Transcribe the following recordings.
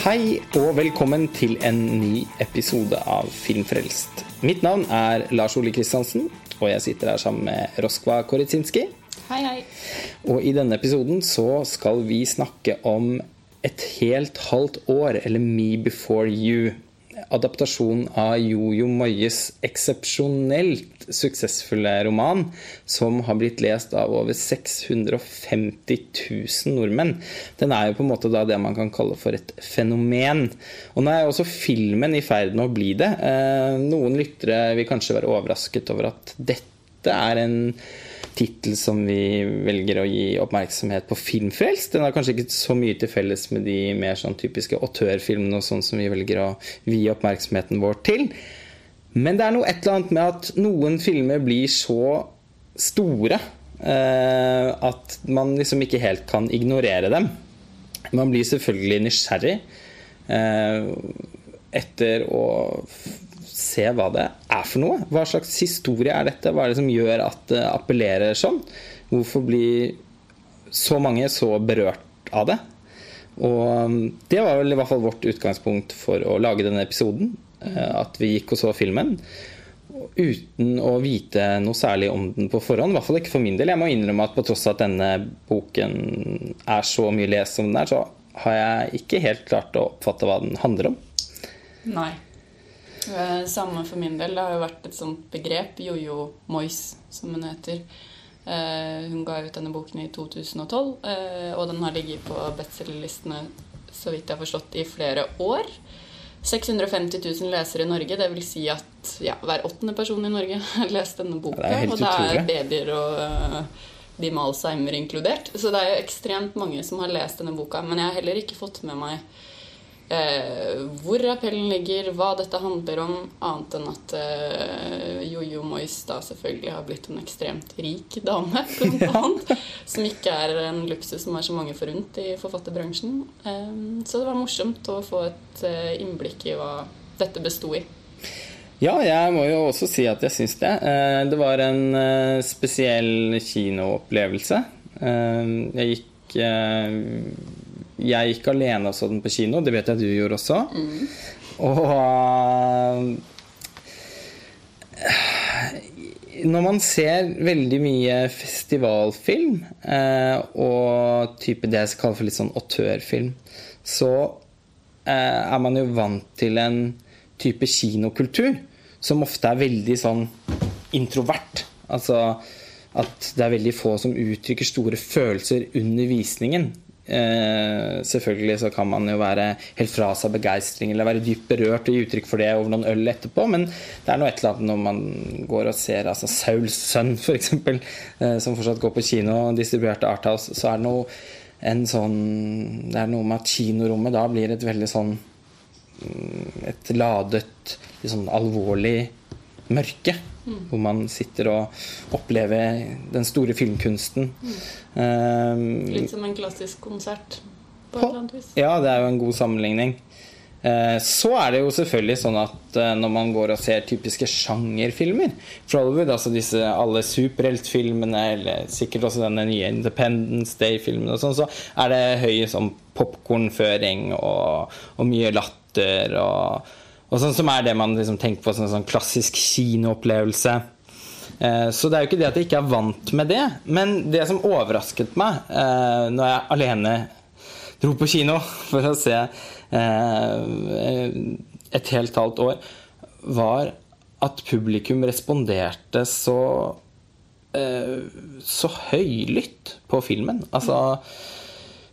Hei og velkommen til en ny episode av Filmfrelst. Mitt navn er Lars Ole Kristiansen, og jeg sitter her sammen med Roskva Koritsinski. Hei, hei. Og i denne episoden så skal vi snakke om Et helt halvt år, eller Me Before You. Adaptasjon av Jojo Moyes eksepsjonelt suksessfulle roman, som har blitt lest av over 650 000 nordmenn. Den er jo på en måte da det man kan kalle for et fenomen. Og nå er jo også filmen i ferd med å bli det. Eh, Noen lyttere vil kanskje være overrasket over at dette er en tittel som vi velger å gi oppmerksomhet på Filmfrelst. Den har kanskje ikke så mye til felles med de mer sånn typiske autørfilmene og sånn som vi velger å vie oppmerksomheten vår til. Men det er noe et eller annet med at noen filmer blir så store eh, at man liksom ikke helt kan ignorere dem. Man blir selvfølgelig nysgjerrig eh, etter å se hva det er for noe. Hva slags historie er dette? Hva er det som gjør at det appellerer sånn? Hvorfor blir så mange så berørt av det? Og um, det var vel i hvert fall vårt utgangspunkt for å lage denne episoden. eh, At vi gikk og så filmen uten å vite noe særlig om den på forhånd. I hvert fall ikke for min del. Jeg må innrømme at på tross av at denne boken er så mye lest som den er, så har jeg ikke helt klart å oppfatte hva den handler om. Nei. Eh, Samme for min del. Det har jo vært et sånt begrep, Jojo Moyes, som hun heter. Eh, Hun ga ut denne boken i 2012, eh, og den har ligget på bestselgerlistene så vidt jeg har forstått, i flere år. 650 000 lesere i Norge, det vil si at ja, hver åttende person i Norge har lest denne boka. Det og det er babyer og uh, de med Alzheimer inkludert. Så det er jo ekstremt mange som har lest denne boka. Men jeg har heller ikke fått med meg eh, hvor appellen ligger, hva dette handler om, annet enn at eh, Jojo Moyes da selvfølgelig har blitt en ekstremt rik dame, blant annet. Som ikke er en luksus som er så mange forunt i forfatterbransjen. Eh, så det var morsomt å få et eh, innblikk i hva dette besto i. Ja, jeg må jo også si at jeg syns det. Eh, Det var en eh, spesiell kinoopplevelse. Jeg gikk Jeg gikk alene og så den på kino. Det vet jeg du gjorde også. Og eh, når man ser veldig mye festivalfilm eh, og type det jeg skal kalle for litt sånn autørfilm, så eh, er man jo vant til en type kinokultur som ofte er veldig sånn introvert. Altså at det er veldig få som uttrykker store følelser under visningen. Eh, selvfølgelig så kan man jo være helt fra seg begeistring eller være dypt berørt og gi uttrykk for det over noen øl etterpå, men det er noe et eller annet når man går og ser altså Sauls sønn, f.eks., eh, som fortsatt går på kino, og distribuerte Arthouse, så er det noe en sånn Det er noe med at kinorommet da blir et veldig sånn mm, Et ladet, litt sånn alvorlig mørke. Hvor man sitter og opplever den store filmkunsten. Um, Litt som en klassisk konsert på et eller annet vis. Ja, det er jo en god sammenligning. Eh, Så er det jo selvfølgelig sånn at eh, når man går og ser typiske sjangerfilmer fra Hollywood, altså disse alle superheltfilmene, eller sikkert også denne nye Independence Day-filmen og sånn, så er det høy sånn popkornføring og, og mye latter og, og sånn som er det man liksom tenker på som en sånn klassisk kinoopplevelse. Eh, Så det er jo ikke det at jeg ikke er vant med det. Men det som overrasket meg eh, når jeg alene dro på kino for å se eh, et helt halvt år, var at publikum responderte så så høylytt på filmen. Altså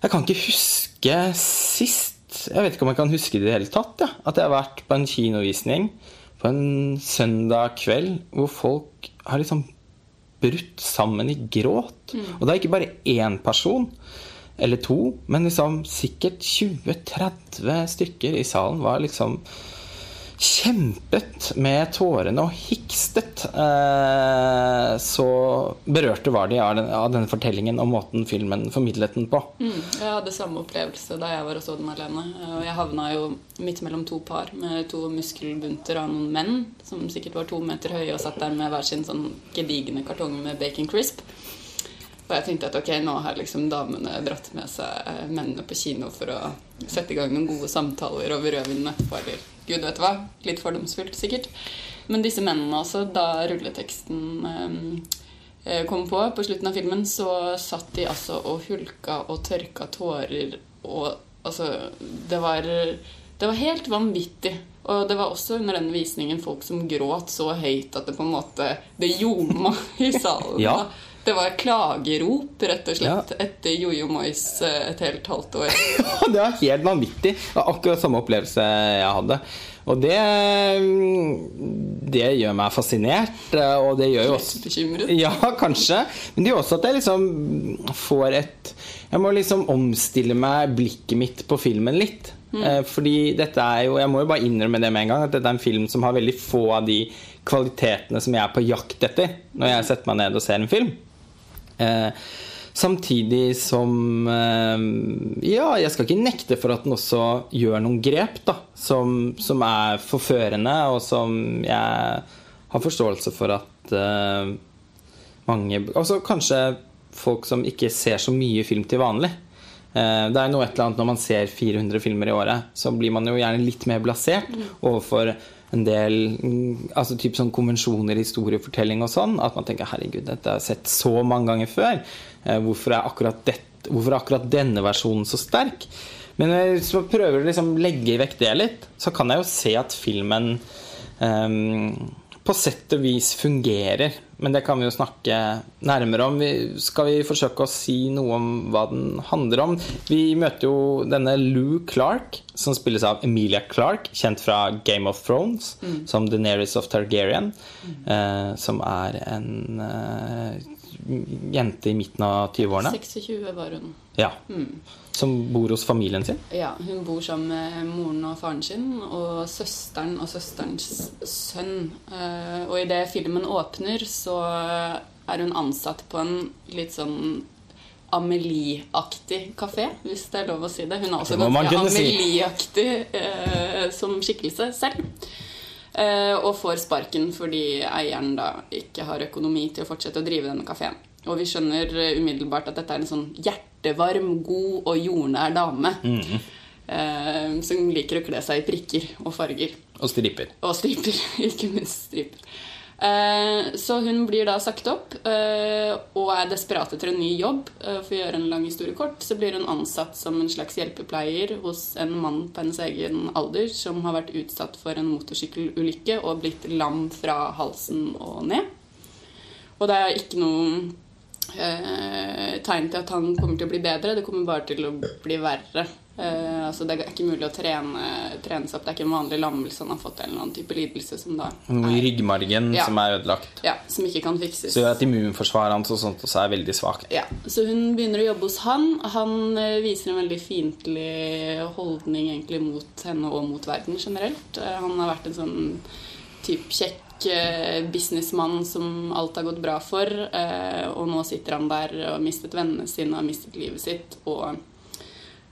Jeg kan ikke huske sist Jeg vet ikke om jeg kan huske det i det hele tatt. Ja, at jeg har vært på en kinovisning på en søndag kveld hvor folk har liksom brutt sammen i gråt. Og det er ikke bare én person eller to, men liksom sikkert 20-30 stykker i salen var liksom kjempet med tårene og hikstet. Eh, så berørte var de av, den, av denne fortellingen og måten filmen formidlet den på. Mm, jeg hadde samme opplevelse da jeg var og så den alene. Og jeg havna jo midt mellom to par med to muskelbunter av noen menn som sikkert var to meter høye og satt der med hver sin sånn gedigne kartong med bacon crisp. Og jeg tenkte at ok, nå har liksom damene dratt med seg eh, mennene på kino for å sette i gang noen gode samtaler over rødvinen etterpå, gud vet hva. Litt fordomsfullt, sikkert. Men disse mennene også, da rulleteksten eh, kom på på slutten av filmen, så satt de altså og hulka og tørka tårer og altså Det var det var helt vanvittig. Og det var også under den visningen folk som gråt så høyt at det på en måte Det ljoma i salen. Ja. Det var klagerop, rett og slett, Ja. etter Jojo Moyes eh, et helt halvt år. det var helt vanvittig. Det var akkurat samme opplevelse jeg hadde. Og det, det gjør meg fascinert, og det gjør jo også bekymret. Ja, kanskje. Men det gjør også at jeg liksom får et Jeg må liksom omstille meg blikket mitt på filmen litt. Mm. Fordi dette er jo Jeg må jo bare innrømme det med en gang, at dette er en film som har veldig få av de kvalitetene som jeg er på jakt etter når jeg setter meg ned og ser en film. Eh, samtidig som eh, Ja, jeg skal ikke nekte for at den også gjør noen grep da, som, som er forførende, og som jeg har forståelse for at eh, mange Altså kanskje folk som ikke ser så mye film til vanlig. Eh, Det er noe et eller annet når man ser 400 filmer i året, så blir man jo gjerne litt mer blasert overfor en del mm, altså typ sånn konvensjoner, historiefortelling og sånn. At man tenker 'herregud, dette har jeg sett så mange ganger før'. Eh, Hvorfor er akkurat, dette, hvorfor er akkurat denne versjonen så sterk? Men eh, hvis man prøver å liksom legge vekk det litt, så kan jeg jo se at filmen ehm, på sett og vis fungerer. Men det kan vi jo snakke nærmere om. Vi, skal vi forsøke å si noe om hva den handler om? Vi møter jo denne Lou Clark, som spilles av Emilia Clark, kjent fra Game of Thrones som Daenerys of Targaryen. Eh, som er en eh, jente i midten av 20-årene. 26 var hun. Ja. Som bor hos familien sin. Ja, Hun bor sammen med moren og faren sin og søsteren og søsterens sønn. Eh, Og idet filmen åpner, så er hun ansatt på en litt sånn Amelie-aktig kafé, hvis det er lov å si det. Hun er også ganske. Amelie-aktig eh, som skikkelse selv. Eh, og får sparken fordi eieren da ikke har økonomi til å fortsette å drive denne kafeen. Og vi skjønner eh, umiddelbart at dette er en sånn hjertevarm, god og jordnær dame. eh, som liker å kle seg i prikker og farger. Og striper. Og striper. Ikke minst striper. Eh, så hun blir da sagt opp eh, og er desperat etter en ny jobb. Eh, for å gjøre en lang historie kort så blir hun ansatt som en slags hjelpepleier hos en mann på hennes egen alder som har vært utsatt for en motorsykkelulykke og blitt lam fra halsen og ned. Og det er ikke noe eh, tegn til at han kommer til å bli bedre. Det kommer bare til å bli verre. Eh, altså Det er ikke mulig å trene, trene seg opp. Det er ikke en vanlig lammelse han har fått, eller noen type lidelse som da Noe i ryggmargen Ja. som er ødelagt. ja, som ikke kan fikses. Så gjør at immunforsvaret hans og sånt også er veldig svakt. Ja, Så hun begynner å jobbe hos han. Han eh, viser en veldig fiendtlig holdning egentlig mot henne og mot verden generelt. Eh, Han har vært en sånn typ kjekk eh, businessmann som alt har gått bra for. eh, Og nå sitter han der og har mistet vennene sine og har mistet livet sitt. Og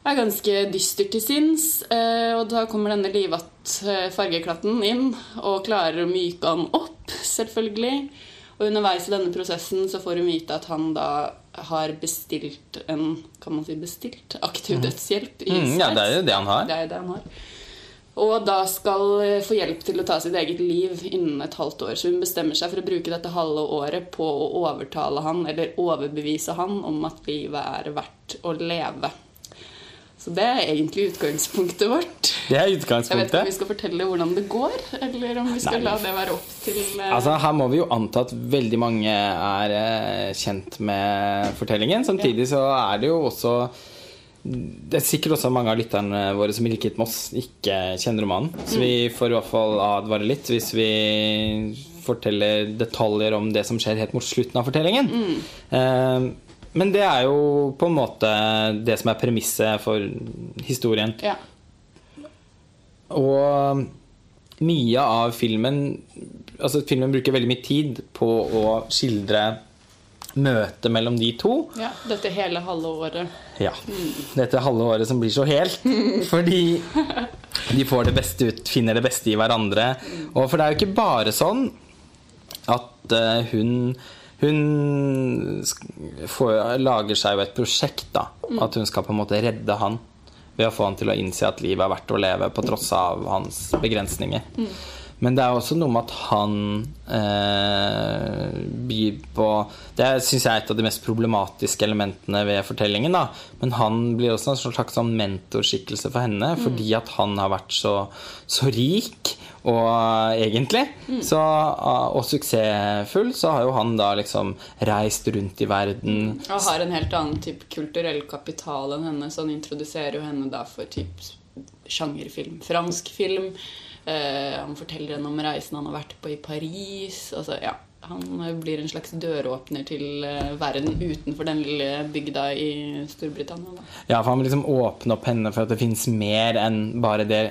er ganske dyster til sinns. eh, Og da kommer denne livatt eh, fargeklatten inn og klarer å myke han opp, selvfølgelig. Og underveis i denne prosessen så får hun vite at han da har bestilt en Kan man si bestilt? Aktiv dødshjelp i Mm, ja, det er jo det han har. Det er det han har. Og da skal eh, få hjelp til å ta sitt eget liv innen et halvt år. Så hun bestemmer seg for å bruke dette halve året på å overtale han, eller overbevise han, om at livet er verdt å leve. Så det er egentlig utgangspunktet vårt. Det er utgangspunktet. Jeg vet ikke om vi skal fortelle hvordan det går, eller om vi skal Nei. la det være opp til eh, Altså, her må vi jo anta at veldig mange er eh, kjent med fortellingen. Samtidig så er det jo også Det er sikkert også mange av lytterne våre som i likhet med oss ikke kjenner romanen. Så vi får i hvert fall advare litt hvis vi forteller detaljer om det som skjer helt mot slutten av fortellingen. Mm. Men det er jo på en måte det som er premisset for historien. Ja. Og mye av filmen Altså filmen bruker veldig mye tid på å skildre møtet mellom de to. ja. Dette hele halve året. Ja. Dette halve året som blir så helt. Fordi de får det beste ut, finner det beste i hverandre. Og for det er jo ikke bare sånn at eh, hun Hun får, lager seg jo et prosjekt, da. At hun skal på en måte redde han. Ved å få han til å innse at livet er verdt å leve på tross av hans begrensninger. Men det er også noe med at han eh, byr på Det syns jeg er et av de mest problematiske elementene ved fortellingen. da Men han blir også en slags sånn mentorskikkelse for henne, fordi at han har vært så, så rik. Og egentlig, så, og suksessfull, så har jo han da liksom reist rundt i verden. Og har en helt annen type kulturell kapital enn henne, så han introduserer jo henne da for typ sjangerfilm. Fransk film. Eh, han forteller henne om reisen han har vært på i Paris. Altså, ja, han blir en slags døråpner til eh, verden utenfor den lille bygda i Storbritannia. Da. Ja, for han vil liksom åpne opp henne for at det fins mer enn bare det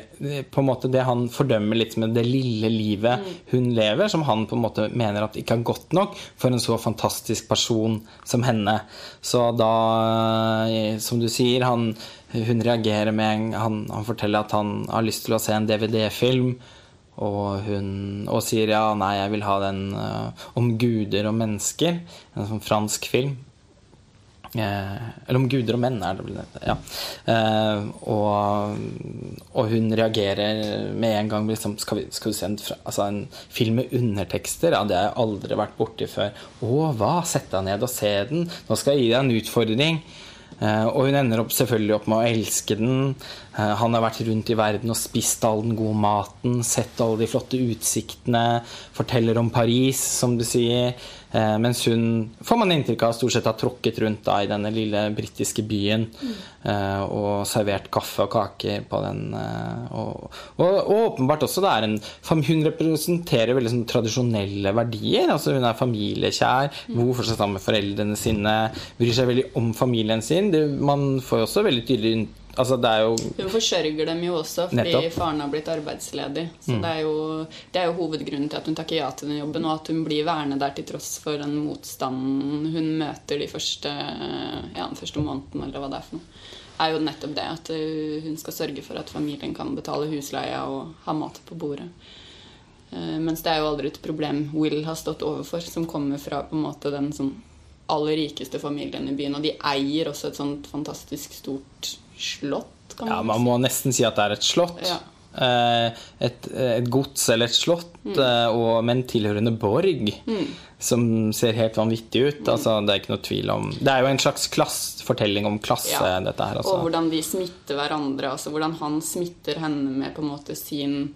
På en måte det han fordømmer litt med det lille livet hun lever, som han på en måte mener at ikke er godt nok for en så fantastisk person som henne. Så da, eh, som du sier, han, hun reagerer med en han, han forteller at han har lyst til å se en DVD-film. Og hun og sier ja, nei, jeg vil ha den uh, om guder og mennesker. En sånn fransk film. Eh, eller om guder og menn, er det vel det. Ja. Eh, og, og hun reagerer med en gang liksom, skal, vi, skal du se en, altså en film med undertekster? Ja, det har jeg aldri vært borti før. Å, hva? Sett deg ned og se den. Nå skal jeg gi deg en utfordring. Eh, og hun ender opp selvfølgelig opp med å elske den. Eh, han har vært rundt i verden og spist all den gode maten, sett alle de flotte utsiktene, forteller om Paris, som du sier. Eh, mens hun, får man inntrykk av, stort sett har tråkket rundt da, i denne lille britiske byen mm. og servert kaffe og kaker på den. og, og, og åpenbart også det er en Hun representerer veldig sånn tradisjonelle verdier. altså Hun er familiekjær, bor fortsatt sammen med foreldrene sine, bryr seg veldig om familien sin. Det, man får jo også veldig tydelig Altså det jo Hun forsørger dem jo også fordi Nettopp. Mm. faren har blitt arbeidsledig. Så det, er jo, det er jo hovedgrunnen til at hun takker ja til den jobben, og at hun blir værende der til tross for den motstanden hun møter de første, ja, den første måneden, eller hva det er for noe. Er jo nettopp det at uh, hun skal sørge for at familien kan betale husleia og ha mat på bordet. Eh, mens det er jo aldri et problem Will har stått overfor, som kommer fra på en måte den sånn aller rikeste familien i byen. Og de eier også et sånt fantastisk stort slott, kan Ja, man man si. må nesten si at det er et slott. Ja. Eh, Et, et gods eller et slott, mm. og, men tilhørende borg, som ser helt vanvittig ut. Altså, det er ikke noe tvil om Det er jo en slags klass, fortelling om klasse, Ja. dette her. Og Altså. hvordan de smitter hverandre. Altså hvordan han smitter henne med på en måte sin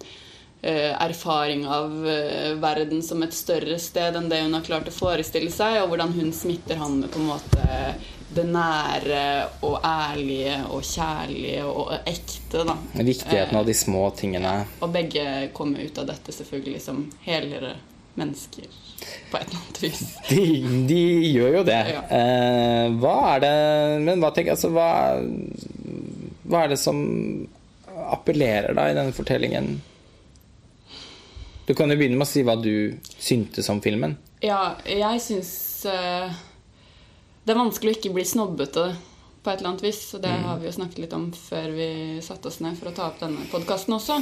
eh, erfaring av eh, verden som et større sted enn det hun har klart å forestille seg, og hvordan hun smitter han med på en måte det nære og ærlige og kjærlige og ekte. da. Viktigheten av de små tingene. Og begge kommer ut av dette selvfølgelig som helere mennesker på et eller annet vis. De, de gjør jo det. Ja. Eh, hva er det Men hva tenker altså, hva, hva er det som appellerer da i denne fortellingen? Du kan jo begynne med å si hva du syntes om filmen. Ja, jeg syns eh, det er vanskelig å ikke bli snobbete på et eller annet vis. Og det har vi jo snakket litt om før vi satte oss ned for å ta opp denne podkasten også.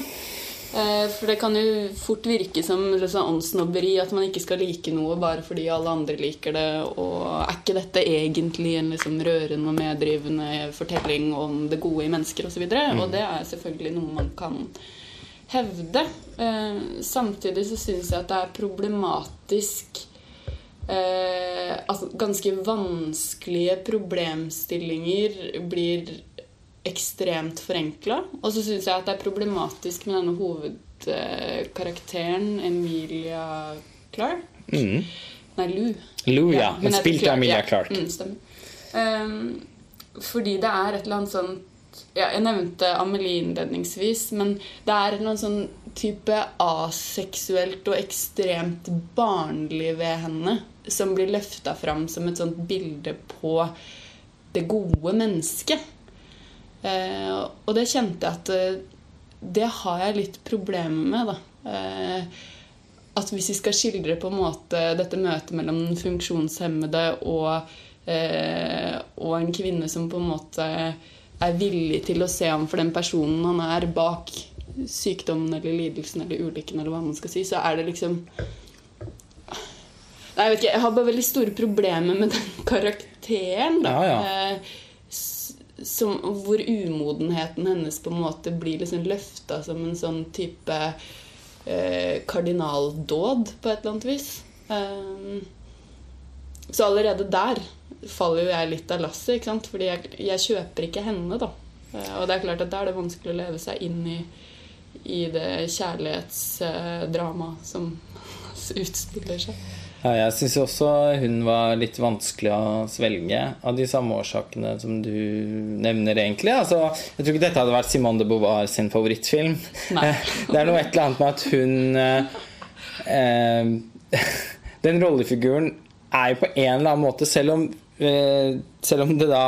Eh, for det kan jo fort virke som åndssnobberi at man ikke skal like noe bare fordi alle andre liker det. Og er ikke dette egentlig en liksom rørende og meddrivende fortelling om det gode i mennesker osv.? Og, og det er selvfølgelig noe man kan hevde. Eh, samtidig så syns jeg at det er problematisk eh, Altså ganske vanskelige problemstillinger blir ekstremt forenkla. Og så syns jeg at det er problematisk med denne hovedkarakteren Emilia Clark. Mm. Nei, Lou. Lou, ja. hun Hun spilte Emilia ja. Clark. Mm, stemmer. Ehm, fordi det er et eller annet sånt ja, Jeg nevnte Amelie innledningsvis, men det er noen sånn type aseksuelt og ekstremt barnlig ved henne som blir løfta fram som et sånt bilde på det gode mennesket. Eh, og det kjente jeg at eh, det har jeg litt problemer med, da. Eh, at hvis vi skal skildre på en måte dette møtet mellom den funksjonshemmede og, eh, og en kvinne som på en måte er villig til å se ham for den personen han er bak sykdommen eller lidelsen eller ulykken, eller hva man skal si, så er det liksom Nei, jeg vet ikke, jeg har bare veldig store problemer med den karakteren. Da. Ja, ja. Eh, Som, hvor umodenheten hennes på en måte blir liksom løfta som en sånn type eh, kardinaldåd på et eller annet vis. Um, så allerede der faller jo jeg litt av lasset, ikke sant? fordi jeg, jeg kjøper ikke henne, da. Eh, og det er klart at da er det vanskelig å leve seg inn i, i det kjærlighetsdramaet som utspiller seg. Ja, jeg syns også hun var litt vanskelig å svelge, av de samme årsakene som du nevner, egentlig. Altså, jeg tror ikke dette hadde vært Simone de Beauvoir sin favorittfilm. Nei. Det er noe et eller annet med at hun eh, eh, Den rollefiguren er jo på en eller annen måte, selv om selv om det da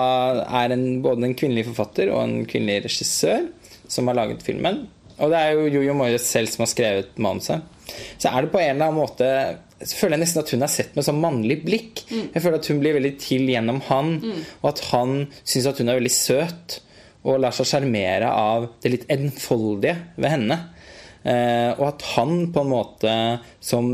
er en, både en kvinnelig forfatter og en kvinnelig regissør som har laget filmen, og det er jo Jojo Moyes selv som har skrevet manuset, så er det på en eller annen måte så føler jeg nesten at hun er sett med sånn mannlig blikk. Jeg føler at hun blir veldig til gjennom han, og at han syns at hun er veldig søt og lar seg sjarmere av det litt enfoldige ved henne. Eh, og at han på en måte som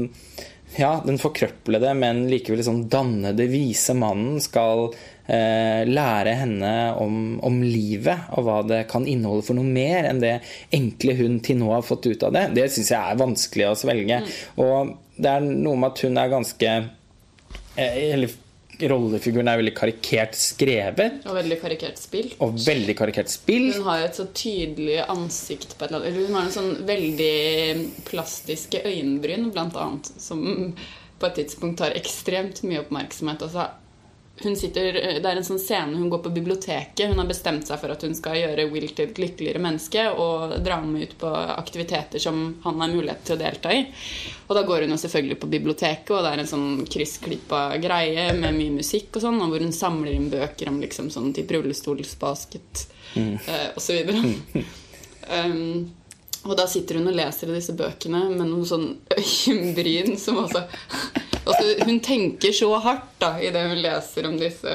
ja, den forkrøplede, men likevel sånn dannede, vise mannen skal eh, lære henne om, om livet og hva det kan inneholde for noe mer enn det enkle hun til nå har fått ut av det. Det syns jeg er vanskelig å svelge. Og det er noe med at hun er ganske eh, Eller rollefiguren er veldig karikert skrevet Og veldig karikert spilt. og veldig karikert spilt. Hun har jo et så tydelig ansikt på et eller annet hun har en sånn veldig plastiske øyenbryn, blant annet, som på et tidspunkt tar ekstremt mye oppmerksomhet. Altså, sitter, det er en sånn scene hun går på biblioteket. Hun har bestemt seg for at hun skal gjøre Will til et lykkeligere menneske og dra ham ut på aktiviteter som han har mulighet til å delta i. Og da går hun jo selvfølgelig på biblioteket, og det er en sånn kryssklippa greie med mye musikk og sånn, og hvor hun samler inn bøker om liksom sånn type rullestolsbasket mm. og så videre. Um, og da sitter hun og leser disse bøkene med noen sånn øyenbryn som altså, altså Hun tenker så hardt da i det hun leser om disse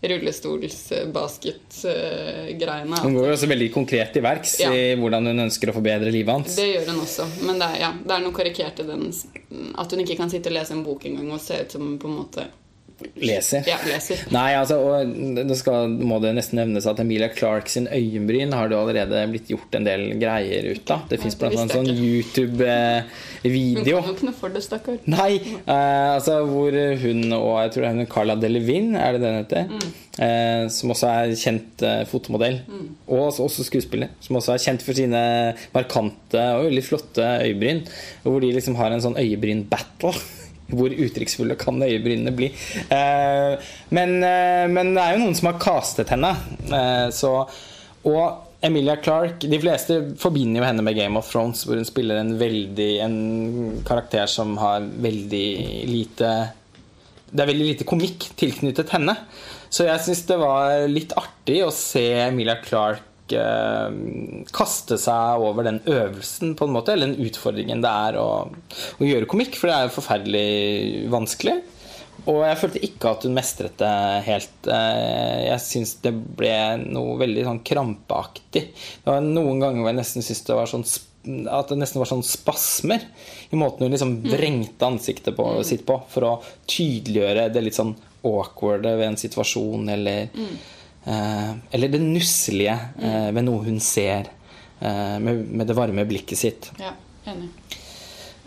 rullestolsbasket-greiene. Hun går jo også veldig konkret til verks Ja. i hvordan hun ønsker å forbedre livet hans. Det gjør hun også. Men det er, ja, det er noe karikert i den At hun ikke kan sitte og lese en bok engang og se ut som på en måte Leser. Ja, leser. Nei, altså, og det skal, må det nesten nevnes at Emilia Clark sin øyenbryn har det allerede blitt gjort en del greier ut av. Det fins annet en sånn YouTube-video. Hun kan jo ikke noe for det, stakkar. Nei, eh, altså hvor hun og jeg tror det er hun Carla Delevin, er det det hun heter? Eh, som også er kjent eh, fotomodell. Og også, også skuespiller. Som også er kjent for sine markante og veldig flotte øyebryn. Hvor de liksom har en sånn øyebryn-battle. Hvor uttrykksfulle kan øyebrynene bli? Eh, men, eh, men det er jo noen som har castet henne. Eh, så, og Emilia Clark De fleste forbinder jo henne med Game of Thrones, hvor hun spiller en veldig En karakter som har veldig lite Det er veldig lite komikk tilknyttet henne. Så jeg syns det var litt artig å se Emilia Clark eh, kaste seg over den øvelsen, på en måte, eller den utfordringen det er å, å gjøre komikk, for det er jo forferdelig vanskelig. Og jeg følte ikke at hun mestret det helt. Eh, Jeg syns det ble noe veldig sånn krampeaktig. Det var noen ganger hvor jeg nesten syntes det var sånn at det nesten var sånn spasmer i måten hun liksom vrengte ansiktet på, sitt på for å tydeliggjøre det litt sånn awkwarde ved en situasjon, eller eh, Eller det nusselige eh, ved noe hun ser, eh, med, med det varme blikket sitt. Ja, enig.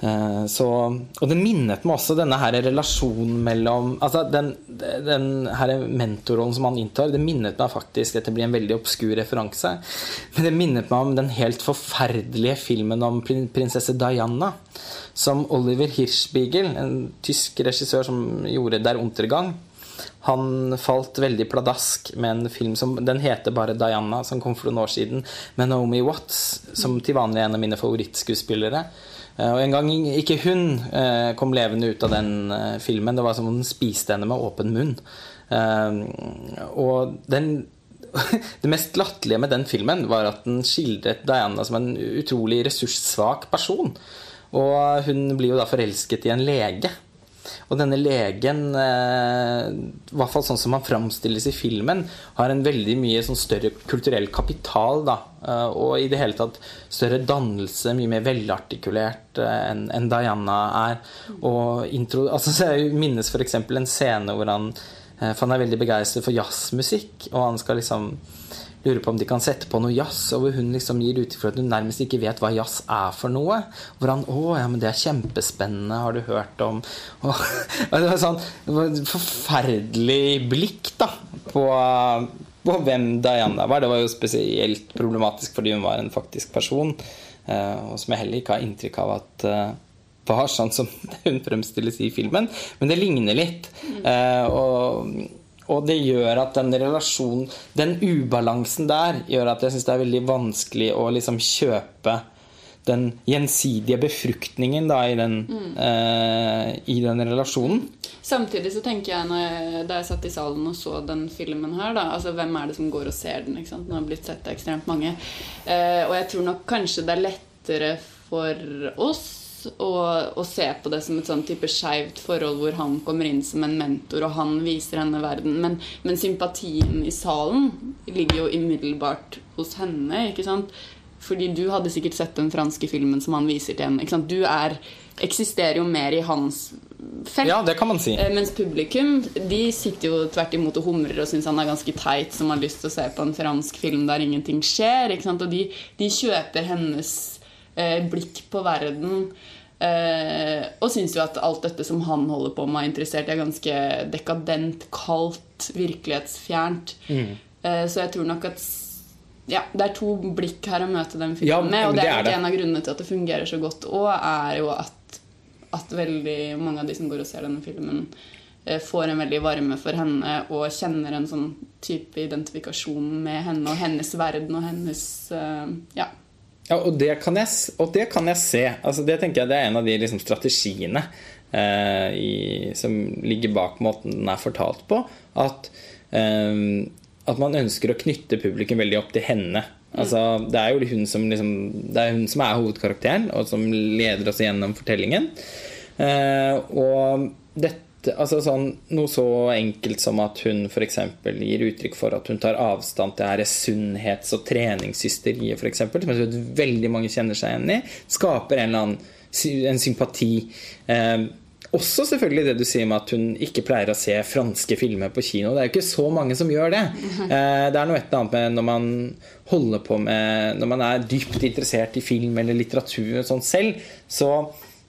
Eh, Så, og det minnet meg også denne her relasjonen mellom Altså den, den her mentorrollen som han inntar, det minnet meg faktisk Dette blir en veldig obskur referanse, men det minnet meg om den helt forferdelige filmen om prinsesse Diana. Som Oliver Hirschbiegel, en tysk regissør som gjorde Der Untergang. Han falt veldig pladask med en film som Den heter bare Diana, som kom for noen år siden, med Naomi Watts, som til vanlig er en av mine favorittskuespillere. Eh, Og en gang ikke hun eh, kom levende ut av den eh, filmen. Det var som om den spiste henne med åpen munn. Og den det mest latterlige med den filmen var at den skildret Diana som en utrolig ressurssvak person. Og hun blir jo da forelsket i en lege. Og denne legen, eh, i hvert fall sånn som han framstilles i filmen, har en veldig mye sånn større kulturell kapital. da, eh, Og i det hele tatt større dannelse, mye mer velartikulert eh, enn en Diana er. Og intro, altså, så Jeg minnes f.eks. en scene hvor han han er veldig begeistret for jazzmusikk, og han skal liksom lurer på om de kan sette på noe jazz, og hvor hun liksom gir uttrykk for at hun nærmest ikke vet hva jazz er for noe. Hvor han 'Å, ja, men det er kjempespennende, har du hørt om?' Og, og det var sånn det var et forferdelig blikk, da, på, på hvem Diana var. Det var jo spesielt problematisk fordi hun var en faktisk person, eh, og som jeg heller ikke har inntrykk av at eh, var sånn som hun fremstilles i filmen. Men det ligner litt. Eh, og og det gjør at den relasjonen, den ubalansen der, gjør at jeg syns det er veldig vanskelig å liksom kjøpe den gjensidige befruktningen da, i, den, mm. eh, i den relasjonen. Samtidig så tenker jeg, jeg, da jeg satt i salen og så den filmen her da, altså Hvem er det som går og ser den? Den har blitt sett av ekstremt mange. Eh, og jeg tror nok kanskje det er lettere for oss og, og se på det som et sånn type skeivt forhold hvor han kommer inn som en mentor, og han viser henne verden. Men, men sympatien i salen ligger jo umiddelbart hos henne. ikke sant? Fordi du hadde sikkert sett den franske filmen som han viser til henne. ikke sant? Du er, eksisterer jo mer i hans felt. Ja, det kan man si. Eh, mens publikum de sitter jo tvert imot og humrer og syns han er ganske teit, som har lyst til å se på en fransk film der ingenting skjer. ikke sant? Og de, de kjøper hennes blikk på verden. Eh, og syns jo at alt dette som han holder på med, er interessert er ganske dekadent, kaldt, virkelighetsfjernt. Mm. Eh, så jeg tror nok at ja, det er to blikk her å møte den filmen ja, med. Og det er, det er en av grunnene til at det fungerer så godt òg, er jo at, at, veldig mange av de som går og ser denne filmen, eh, får en veldig varme for henne og kjenner en sånn type identifikasjon med henne og hennes verden og hennes eh, Ja. Ja, og det kan jeg, og det kan jeg se. Altså, det tenker jeg det er en av de liksom, strategiene eh, i, som ligger bak måten den er fortalt på. At, eh, at man ønsker å knytte publikum veldig opp til henne. Altså, det er jo hun som, liksom, det er hun som er hovedkarakteren, og som leder oss gjennom fortellingen. Eh, og dette altså sånn, Noe så enkelt som at hun f.eks. gir uttrykk for at hun tar avstand til dette sunnhets- og treningshysteriet, f.eks., som jeg tror veldig mange kjenner seg igjen i, skaper en eller annen en sympati. Eh, også selvfølgelig det du sier med at hun ikke pleier å se franske filmer på kino. Det er jo ikke så mange som gjør det. Eh, det er noe et eller annet med når man holder på med Når man er dypt interessert i film eller litteratur og sånn selv, så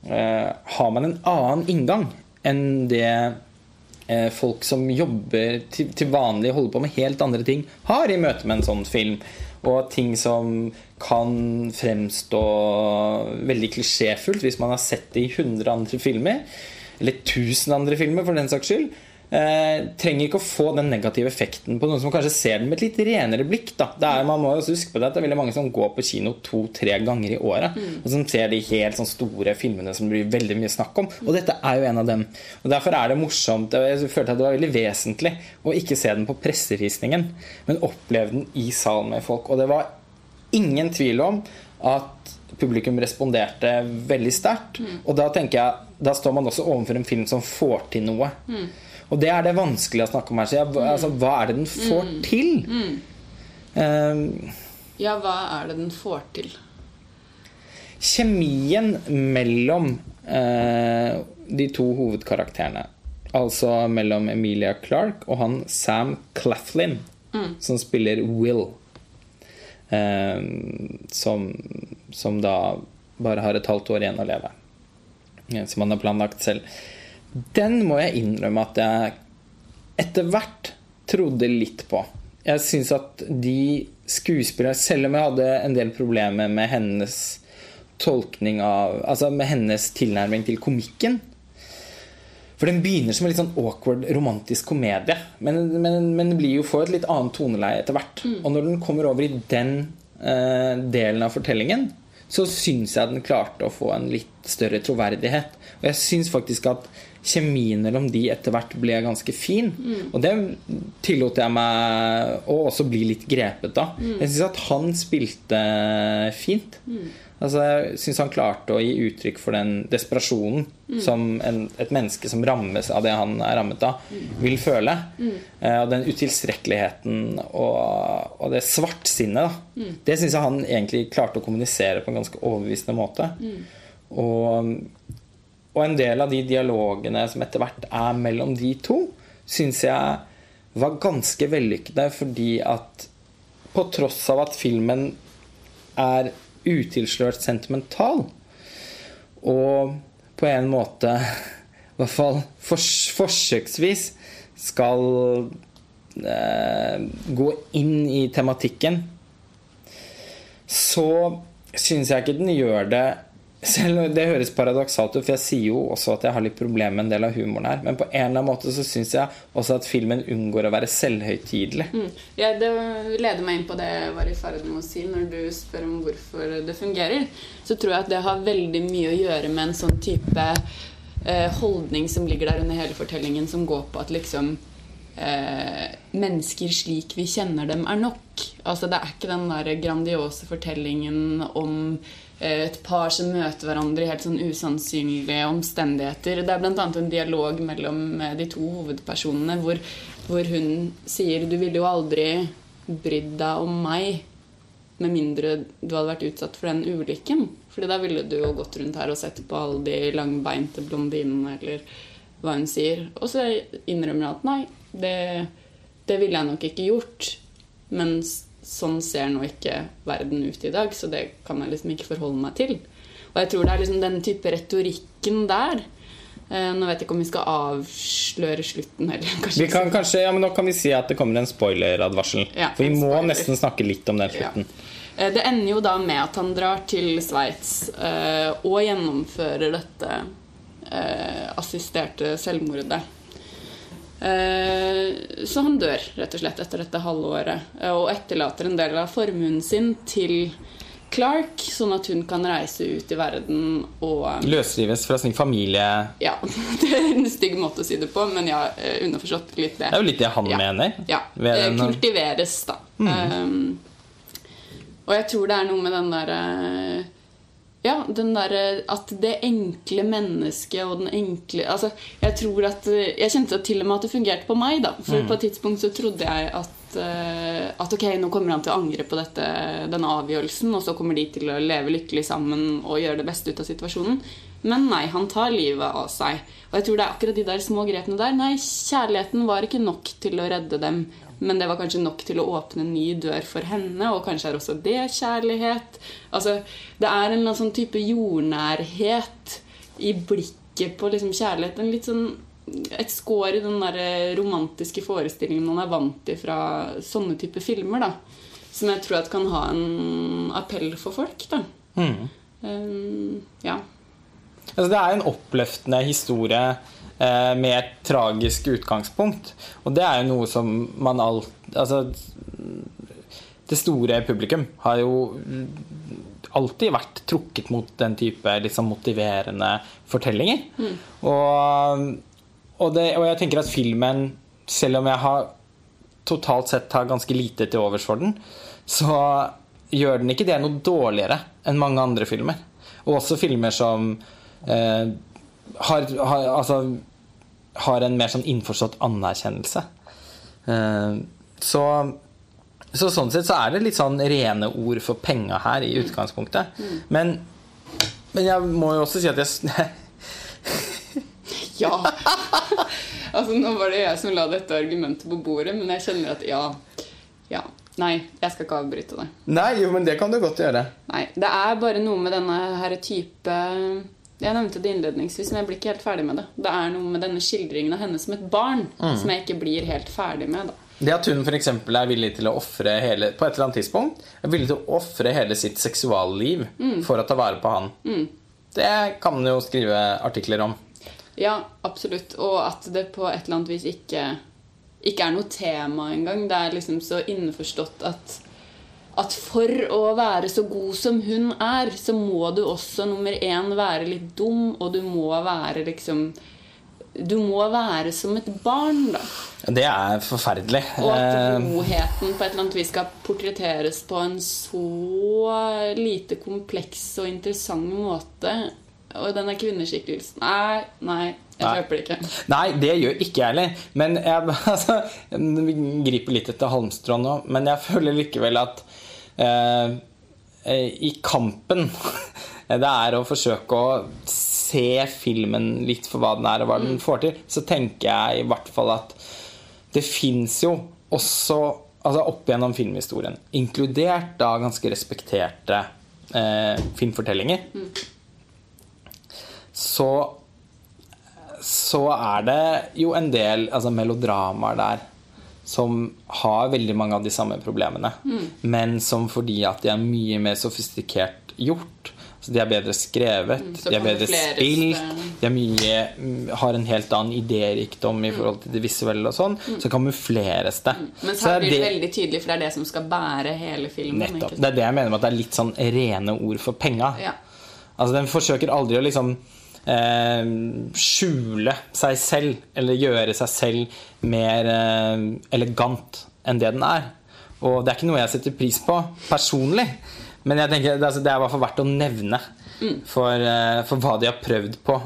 eh, har man en annen inngang enn det eh, folk som jobber til, til vanlig, holder på med helt andre ting, har i møte med en sånn film. Og ting som kan fremstå veldig klisjéfullt hvis man har sett det i 100 andre filmer. Eller 1000 andre filmer, for den saks skyld eh, trenger ikke å få den negative effekten på noen som kanskje ser den med et litt renere blikk. Da. Er, man må også huske på det at det er veldig mange som går på kino to-tre ganger i året. Mm. Og som ser de helt sånn store filmene som det blir veldig mye snakk om. Og dette er jo en av dem. Og Derfor er det morsomt. Jeg følte at det var veldig vesentlig å ikke se den på pressevisningen, men oppleve den i salen med folk. Og det var ingen tvil om at publikum responderte veldig sterkt. Mm. Og da tenker jeg da står man også overfor en film som får til noe. Mm. Og det er det vanskelig å snakke om her. Så jeg, mm. altså, hva er det den får mm. til? Um, ja, hva er det den får til? Kjemien mellom uh, de to hovedkarakterene. Altså mellom Emilia Clark og han Sam Claflin, mm. som spiller Will. Um, som, som da bare har et halvt år igjen å leve. Som han har planlagt selv. Den må jeg innrømme at jeg etter hvert trodde litt på. Jeg syns at de skuespillerne Selv om jeg hadde en del problemer med hennes tolkning av Altså med hennes tilnærming til komikken. For den begynner som en litt sånn awkward romantisk komedie. Men, men, men den blir jo får et litt annet toneleie etter hvert. Mm. Og når den kommer over i den eh, delen av fortellingen, så syns jeg den klarte å få en litt større troverdighet. Og jeg syns faktisk at kjemien mellom de etter hvert ble ganske fin. Og det tillot jeg meg å også bli litt grepet av. Jeg syns at han spilte fint. Altså, jeg syns han klarte å gi uttrykk for den desperasjonen som en, et menneske som rammes av det han er rammet av, vil føle. Eh, og den utilstrekkeligheten og, og det svartsinnet, da. Det syns jeg han egentlig klarte å kommunisere på en ganske overbevisende måte. Og, og en del av de dialogene som etter hvert er mellom de to, syns jeg var ganske vellykkede fordi at på tross av at filmen er utilslørt sentimental, og på en måte i hvert fall fors forsøksvis skal eh, gå inn i tematikken, så syns jeg ikke den gjør det selv Det høres paradoksalt ut, for jeg sier jo også at jeg har litt problemer med en del av humoren her. Men på en eller annen måte så syns jeg også at filmen unngår å være selvhøytidelig. Mm. Ja, det leder meg inn på det jeg var i ferd med å si når du spør om hvorfor det fungerer. Så tror jeg at det har veldig mye å gjøre med en sånn type eh, holdning som ligger der under hele fortellingen, som går på at liksom eh, mennesker slik vi kjenner dem, er nok. Altså Det er ikke den der grandiose fortellingen om eh, et par som møter hverandre i helt sånn usannsynlige omstendigheter. Det er bl.a. en dialog mellom eh, de to hovedpersonene hvor, hvor hun sier 'Du ville jo aldri brydd deg om meg' med mindre du hadde vært utsatt for den ulykken. Fordi da ville du jo gått rundt her og sett på alle de langbeinte blondinene, eller hva hun sier. Og så innrømmer hun at nei, det, det ville jeg nok ikke gjort. Men sånn ser nå ikke verden ut i dag, så det kan jeg liksom ikke forholde meg til. Og jeg tror det er liksom den type retorikken der. Eh, nå vet jeg ikke om vi skal avsløre slutten heller. Vi kan kanskje, ja, men Nå kan vi si at det kommer en spoileradvarsel. Ja, for vi må spoiler. nesten snakke litt om den slutten. Ja. Det ender jo da med at han drar til Sveits eh, og gjennomfører dette eh, assisterte selvmordet. Eh, så han dør rett og slett etter dette halvåret eh, og etterlater en del av formuen sin til Clark, sånn at hun kan reise ut i verden og Løsrives fra sin familie. Ja, det er en stygg måte å si det på, men ja, eh, underforstått litt det. Det er jo litt det han Ja. mener. Ja. Den- kultiveres, da. Um, og jeg tror det er noe med den derre Ja, den derre at det enkle mennesket og den enkle Altså, jeg tror at eh, Jeg kjente til og med at det fungerte på meg, da. For på et tidspunkt så trodde jeg at eh, at ok, nå kommer han til å angre på dette, denne avgjørelsen, og så kommer de til å leve lykkelig sammen og gjøre det beste ut av situasjonen. Men nei, han tar livet av seg. Og jeg tror det er akkurat de der små grepene der. Nei, kjærligheten var ikke nok til å redde dem, men det var kanskje nok til å åpne en ny dør for henne, og kanskje er også det kjærlighet. Altså, det er en eller annen sånn type jordnærhet i blikket på liksom kjærlighet. En litt sånn et skår i den der romantiske forestillingen man er vant til fra sånne type filmer. da Som jeg tror at kan ha en appell for folk. da Mm. Um, Ja. Altså, det er en oppløftende historie med et tragisk utgangspunkt. Og det er jo noe som man alt Altså Det store publikum har jo alltid vært trukket mot den type liksom motiverende fortellinger. Og, og, det, og jeg tenker at filmen, selv om jeg har totalt sett har ganske lite til overs for den, så gjør den ikke det noe dårligere enn mange andre filmer. Og også filmer som eh, har, har, altså, har en mer sånn innforstått anerkjennelse. Eh, så, så sånn sett så er det litt sånn rene ord for penga her i utgangspunktet. Men, men jeg må jo også si at jeg Ja! altså, nå var det jeg som la dette argumentet på bordet, men jeg kjenner at ja. Ja. Nei, jeg skal ikke avbryte det. Nei, jo, men det kan du godt gjøre. Nei, Det er bare noe med denne her type Jeg nevnte det innledningsvis, men jeg blir ikke helt ferdig med det. Det er noe med denne skildringen av henne som et barn som jeg ikke blir helt ferdig med. da. Det at hun eksempel er villig til å offre hele På et eller annet tidspunkt er villig til å offre hele sitt seksualliv for å ta vare på han. Det kan man jo skrive artikler om. Ja, absolutt. Og at det på et eller annet vis ikke, ikke er noe tema engang. Det er liksom så innforstått at, at for å være så god som hun er, så må du også nummer én være litt dum, og du må være liksom Du må være som et barn, da. Det er forferdelig. Og at Eh, godheten på et eller annet vis skal portretteres på en så lite kompleks og interessant måte. Og denne kvinneskikkelsen Nei, nei, jeg kjøper det ikke. Nei, det gjør ikke jeg heller. Men jeg altså, griper litt etter halmstrå nå, men jeg føler likevel at i kampen det er å forsøke å se filmen litt for hva den er, og hva den får til, så tenker jeg i hvert fall at det fins jo også altså opp gjennom filmhistorien, inkludert da ganske respekterte eh, filmfortellinger, så så er det jo en del altså melodramaer der som har veldig mange av de samme problemene, men som fordi at de er mye mer sofistikert gjort så De er bedre skrevet, mm, de er bedre spilt, det. de mye, mm, har en helt annen idérikdom i forhold til det visuelle og sånn. Så kamufleres det. Men Så her er blir det veldig tydelig, for det er det som skal bære hele filmen. Nettopp. Det er det jeg mener med at det er litt sånn rene ord for penga. Ja. Altså Den forsøker aldri å liksom eh, skjule seg selv, eller gjøre seg selv mer eh, elegant enn det den er. Og det er ikke noe jeg setter pris på personlig, men jeg tenker det er, altså, det er i hvert fall verdt å nevne for, eh, for hva de har prøvd på.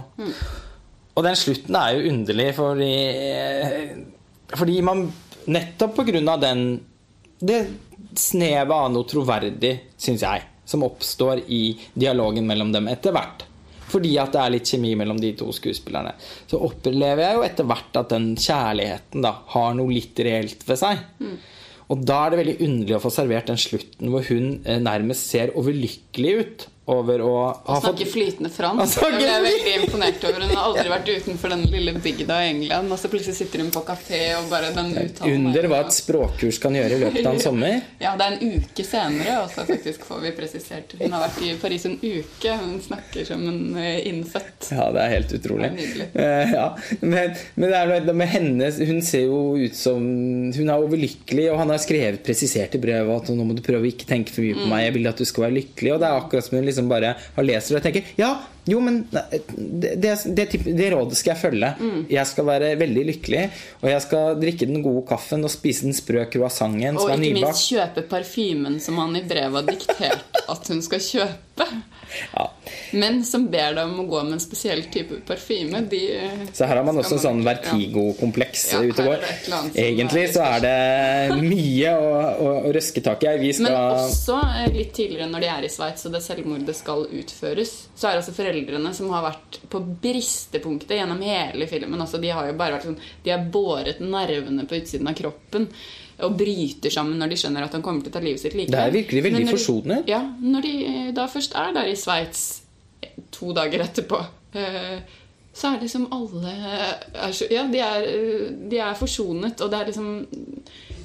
Og den slutten er jo underlig fordi eh, Fordi man nettopp på grunn av den Det snevet av noe troverdig, syns jeg, som oppstår i dialogen mellom dem etter hvert. Fordi at det er litt kjemi mellom de to skuespillerne. Så opplever jeg jo etter hvert at den kjærligheten da har noe litt reelt ved seg. Og da er det veldig underlig å få servert den slutten hvor hun eh, nærmest ser overlykkelig ut over å ha fått Snakker flytende fransk. Det snakker Jeg ble veldig imponert over Hun har aldri vært utenfor den lille bygda i England. Og så plutselig sitter hun på kafé og bare den uttalen Under er- hva et språkkurs kan gjøre i løpet av en sommer. Ja, det er en uke senere også, faktisk, får vi presisert. Hun har vært i Paris en uke. Hun snakker som en eh, innfødt. Ja, det er helt utrolig. Det er. Eh, ja. men, men det er noe med henne Hun ser jo ut som Hun er overlykkelig, og han har skrevet presisert i brevet at nå må du prøve å ikke tenke for mye på meg. Jeg vil at du skal være lykkelig. Og det er akkurat som hun liksom bare har lest det og tenker Ja, jo, men det, det, det, det rådet skal jeg følge. Jeg skal være veldig lykkelig, og jeg skal drikke den gode kaffen og spise den sprø croissanten Og som er ikke minst kjøpe parfymen som han i brevet har diktert at hun skal kjøpe. Ja. Men som ber deg om å gå med en spesiell type parfyme. De, Så her har man også en sånn vertigo-kompleks Ja, ute og går. Egentlig så er det mye å, å, å røske tak i. Vi Men også eh, litt tidligere, når de er i Sveits og det selvmordet skal utføres, så er altså foreldrene som har vært på bristepunktet gjennom hele filmen altså De har jo bare vært sånn De har båret nervene på utsiden av kroppen og bryter sammen når de skjønner at han kommer til å ta livet sitt likevel. Det er virkelig veldig når de- forsonende. Ja, når de da først er der i Sveits to dager etterpå, eh, så er liksom alle er Ja, de er, eh, de er forsonet, og det er liksom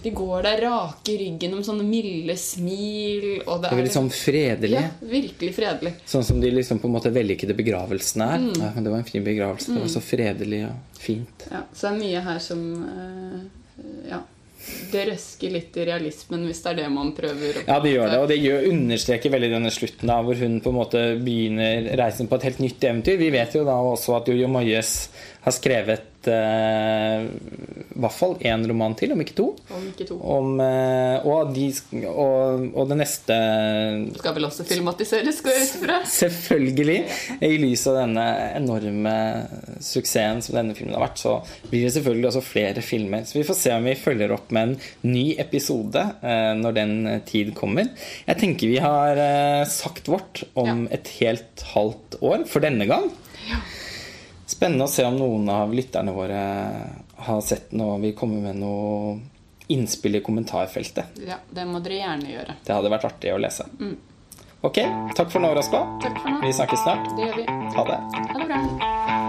De går der rake i ryggen om sånne milde smil, og det Det er veldig sånn fredelig. Ja, virkelig fredelig. Sånn som de liksom på en måte vellykkede begravelsene er. Mm. Ja, men det var en fin begravelse. Det var så fredelig og fint. Ja, så det er mye her som eh, Ja. Det røsker litt i realismen, hvis det er det man prøver å Ja, det gjør det, og det gjør, understreker veldig denne slutten, da, hvor hun på en måte begynner reisen på et helt nytt eventyr. Vi vet jo da også at Jojo Moyes har skrevet eh, i hvert fall én roman til, om ikke to. Om ikke to. Om, eh, og, de, og, og det neste Skal vel også filmatiseres, går jeg ut fra. Selvfølgelig. I lys av denne enorme suksessen som denne filmen har vært, så blir det selvfølgelig også flere filmer. Så vi får se om vi følger opp med en ny episode eh, når den tid kommer. Jeg tenker vi har eh, sagt vårt om Ja. et helt halvt år for denne gang. Spennende å se om noen av lytterne våre har sett noe vi kommer med noe innspill i kommentarfeltet. Ja, det må dere gjerne gjøre. Det hadde vært artig å lese. Ok, takk for nå, Raspa. Takk for nå. Vi snakkes snart. Det gjør vi. Ha det. Ha det bra.